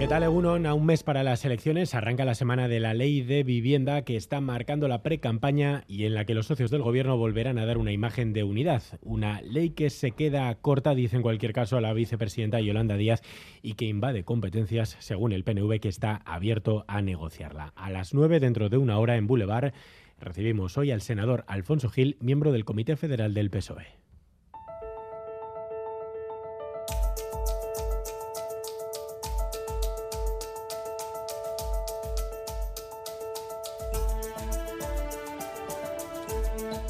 ¿Qué tal, Egunon? A un mes para las elecciones arranca la semana de la ley de vivienda que está marcando la pre-campaña y en la que los socios del gobierno volverán a dar una imagen de unidad. Una ley que se queda corta, dice en cualquier caso la vicepresidenta Yolanda Díaz, y que invade competencias, según el PNV, que está abierto a negociarla. A las nueve, dentro de una hora, en Boulevard, recibimos hoy al senador Alfonso Gil, miembro del Comité Federal del PSOE.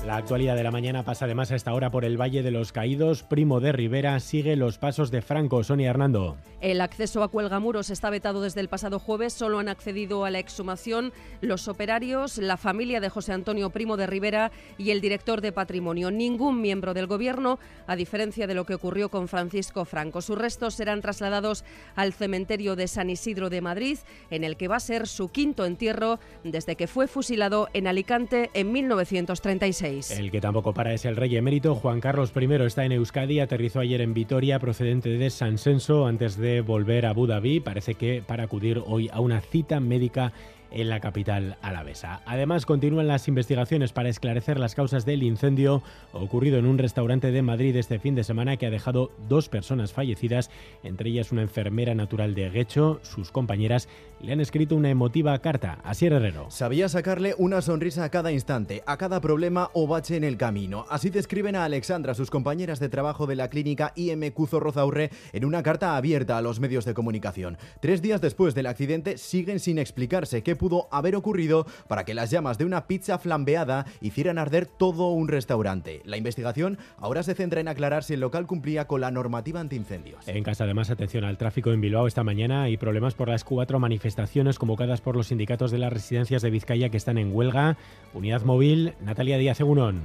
La actualidad de la mañana pasa además a esta hora por el Valle de los Caídos. Primo de Rivera sigue los pasos de Franco. Sonia Hernando. El acceso a Cuelgamuros está vetado desde el pasado jueves. Solo han accedido a la exhumación los operarios, la familia de José Antonio Primo de Rivera y el director de patrimonio. Ningún miembro del gobierno, a diferencia de lo que ocurrió con Francisco Franco. Sus restos serán trasladados al cementerio de San Isidro de Madrid, en el que va a ser su quinto entierro desde que fue fusilado en Alicante en 1936. El que tampoco para es el rey emérito. Juan Carlos I está en Euskadi, aterrizó ayer en Vitoria procedente de San Senso antes de volver a Abu Dhabi. Parece que para acudir hoy a una cita médica en la capital alavesa. Además, continúan las investigaciones para esclarecer las causas del incendio ocurrido en un restaurante de Madrid este fin de semana que ha dejado dos personas fallecidas, entre ellas una enfermera natural de Guecho. Sus compañeras le han escrito una emotiva carta a Sierra Herrero. Sabía sacarle una sonrisa a cada instante, a cada problema o bache en el camino. Así describen a Alexandra, sus compañeras de trabajo de la clínica IMQ Zorrozaurre, en una carta abierta a los medios de comunicación. Tres días después del accidente siguen sin explicarse qué pudo haber ocurrido para que las llamas de una pizza flambeada hicieran arder todo un restaurante. La investigación ahora se centra en aclarar si el local cumplía con la normativa antiincendios. En casa, además, atención al tráfico en Bilbao esta mañana. Hay problemas por las cuatro manifestaciones convocadas por los sindicatos de las residencias de Vizcaya que están en huelga. Unidad móvil, Natalia Díaz Egunon.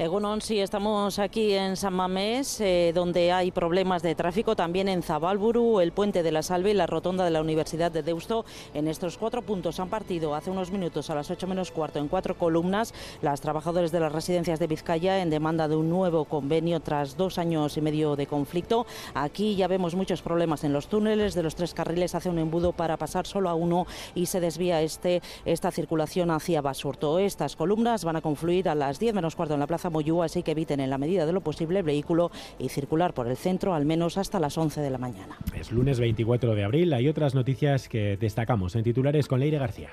Egunon, sí, estamos aquí en San Mamés, eh, donde hay problemas de tráfico, también en Zabalburu, el Puente de la Salve y la Rotonda de la Universidad de Deusto. En estos cuatro puntos han partido hace unos minutos a las 8 menos cuarto en cuatro columnas las trabajadores de las residencias de Vizcaya en demanda de un nuevo convenio tras dos años y medio de conflicto. Aquí ya vemos muchos problemas en los túneles de los tres carriles, hace un embudo para pasar solo a uno y se desvía este, esta circulación hacia Basurto. Estas columnas van a confluir a las 10 menos cuarto en la Plaza Moyúa, así que eviten en la medida de lo posible el vehículo y circular por el centro al menos hasta las 11 de la mañana. Es lunes 24 de abril, hay otras noticias que destacamos en titulares con Leire García.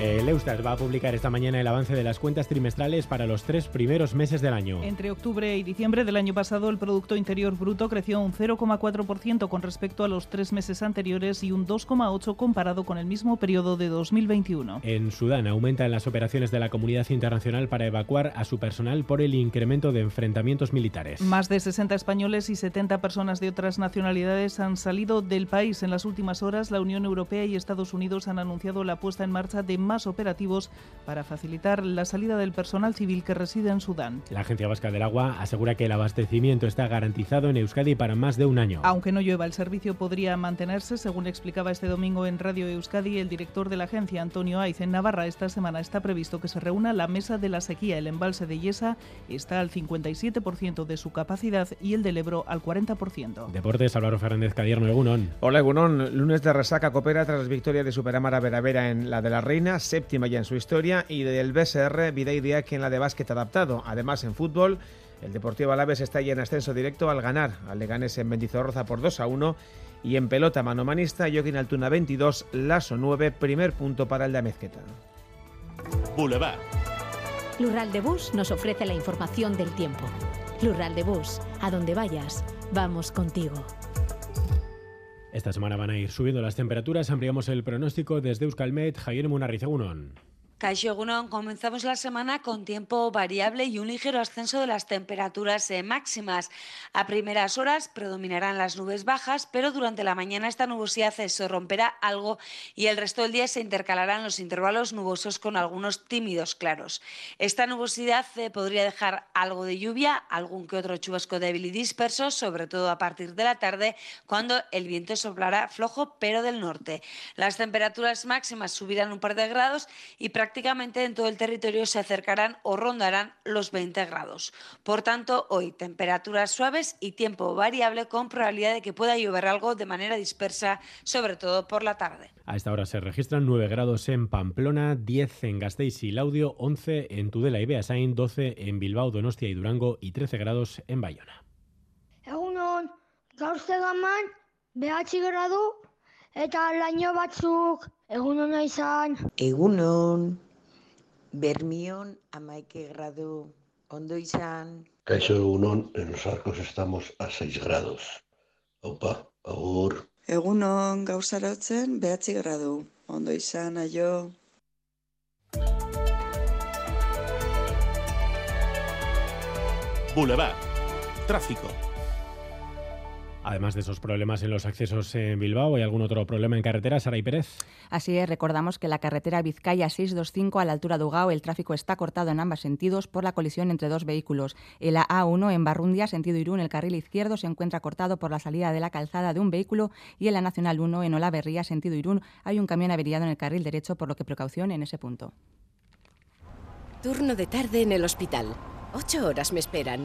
El Eustat va a publicar esta mañana el avance de las cuentas trimestrales para los tres primeros meses del año. Entre octubre y diciembre del año pasado, el Producto Interior Bruto creció un 0,4% con respecto a los tres meses anteriores y un 2,8% comparado con el mismo periodo de 2021. En Sudán aumentan las operaciones de la comunidad internacional para evacuar a su personal por el incremento de enfrentamientos militares. Más de 60 españoles y 70 personas de otras nacionalidades han salido del país. En las últimas horas, la Unión Europea y Estados Unidos han anunciado la puesta en marcha de más operativos para facilitar la salida del personal civil que reside en Sudán. La Agencia Vasca del Agua asegura que el abastecimiento está garantizado en Euskadi para más de un año. Aunque no llueva, el servicio podría mantenerse, según explicaba este domingo en Radio Euskadi el director de la agencia, Antonio Aiz. En Navarra esta semana está previsto que se reúna la mesa de la sequía. El embalse de Yesa está al 57% de su capacidad y el del Ebro al 40%. Deportes, Álvaro Fernández Cadierno, Egunon. Hola, Egunon. Lunes de resaca coopera tras la victoria de Superamara Veravera en la de la Reina séptima ya en su historia, y del BSR Videidiak en la de básquet adaptado. Además, en fútbol, el Deportivo Alaves está ya en ascenso directo al ganar al Leganés en Mendizorroza por 2 a 1 y en pelota manomanista Joaquín Altuna 22, Laso 9, primer punto para el de Amezqueta. Boulevard. Lural de Bus nos ofrece la información del tiempo. Lural de Bus, a donde vayas, vamos contigo. Esta semana van a ir subiendo las temperaturas. Ampliamos el pronóstico desde Euskalmet, Javier Munarriz Unon. Caixo comenzamos la semana con tiempo variable y un ligero ascenso de las temperaturas máximas. A primeras horas predominarán las nubes bajas, pero durante la mañana esta nubosidad se romperá algo y el resto del día se intercalarán los intervalos nubosos con algunos tímidos claros. Esta nubosidad eh, podría dejar algo de lluvia, algún que otro chubasco débil y disperso, sobre todo a partir de la tarde, cuando el viento soplará flojo pero del norte. Las temperaturas máximas subirán un par de grados y prácticamente prácticamente en todo el territorio se acercarán o rondarán los 20 grados. Por tanto, hoy temperaturas suaves y tiempo variable con probabilidad de que pueda llover algo de manera dispersa, sobre todo por la tarde. A esta hora se registran 9 grados en Pamplona, 10 en Gasteiz y Laudio, 11 en Tudela y Beasain, 12 en Bilbao, Donostia y Durango y 13 grados en Bayona. Egunon, eta laino batzuk egun izan. Egunon, bermion amaike gradu ondo izan. Kaixo egunon, en los arcos estamos a 6 grados. Opa, agur. Egunon, gauzarotzen behatzi gradu. Ondo izan, aio. Boulevard. Tráfico. Además de esos problemas en los accesos en Bilbao, ¿hay algún otro problema en carretera, Sara y Pérez? Así es, recordamos que la carretera Vizcaya 625 a la altura de Ugao el tráfico está cortado en ambos sentidos por la colisión entre dos vehículos. El A1 en Barrundia, sentido Irún, el carril izquierdo se encuentra cortado por la salida de la calzada de un vehículo y en la Nacional 1 en Olaverría, sentido Irún, hay un camión averiado en el carril derecho, por lo que precaución en ese punto. Turno de tarde en el hospital. Ocho horas me esperan.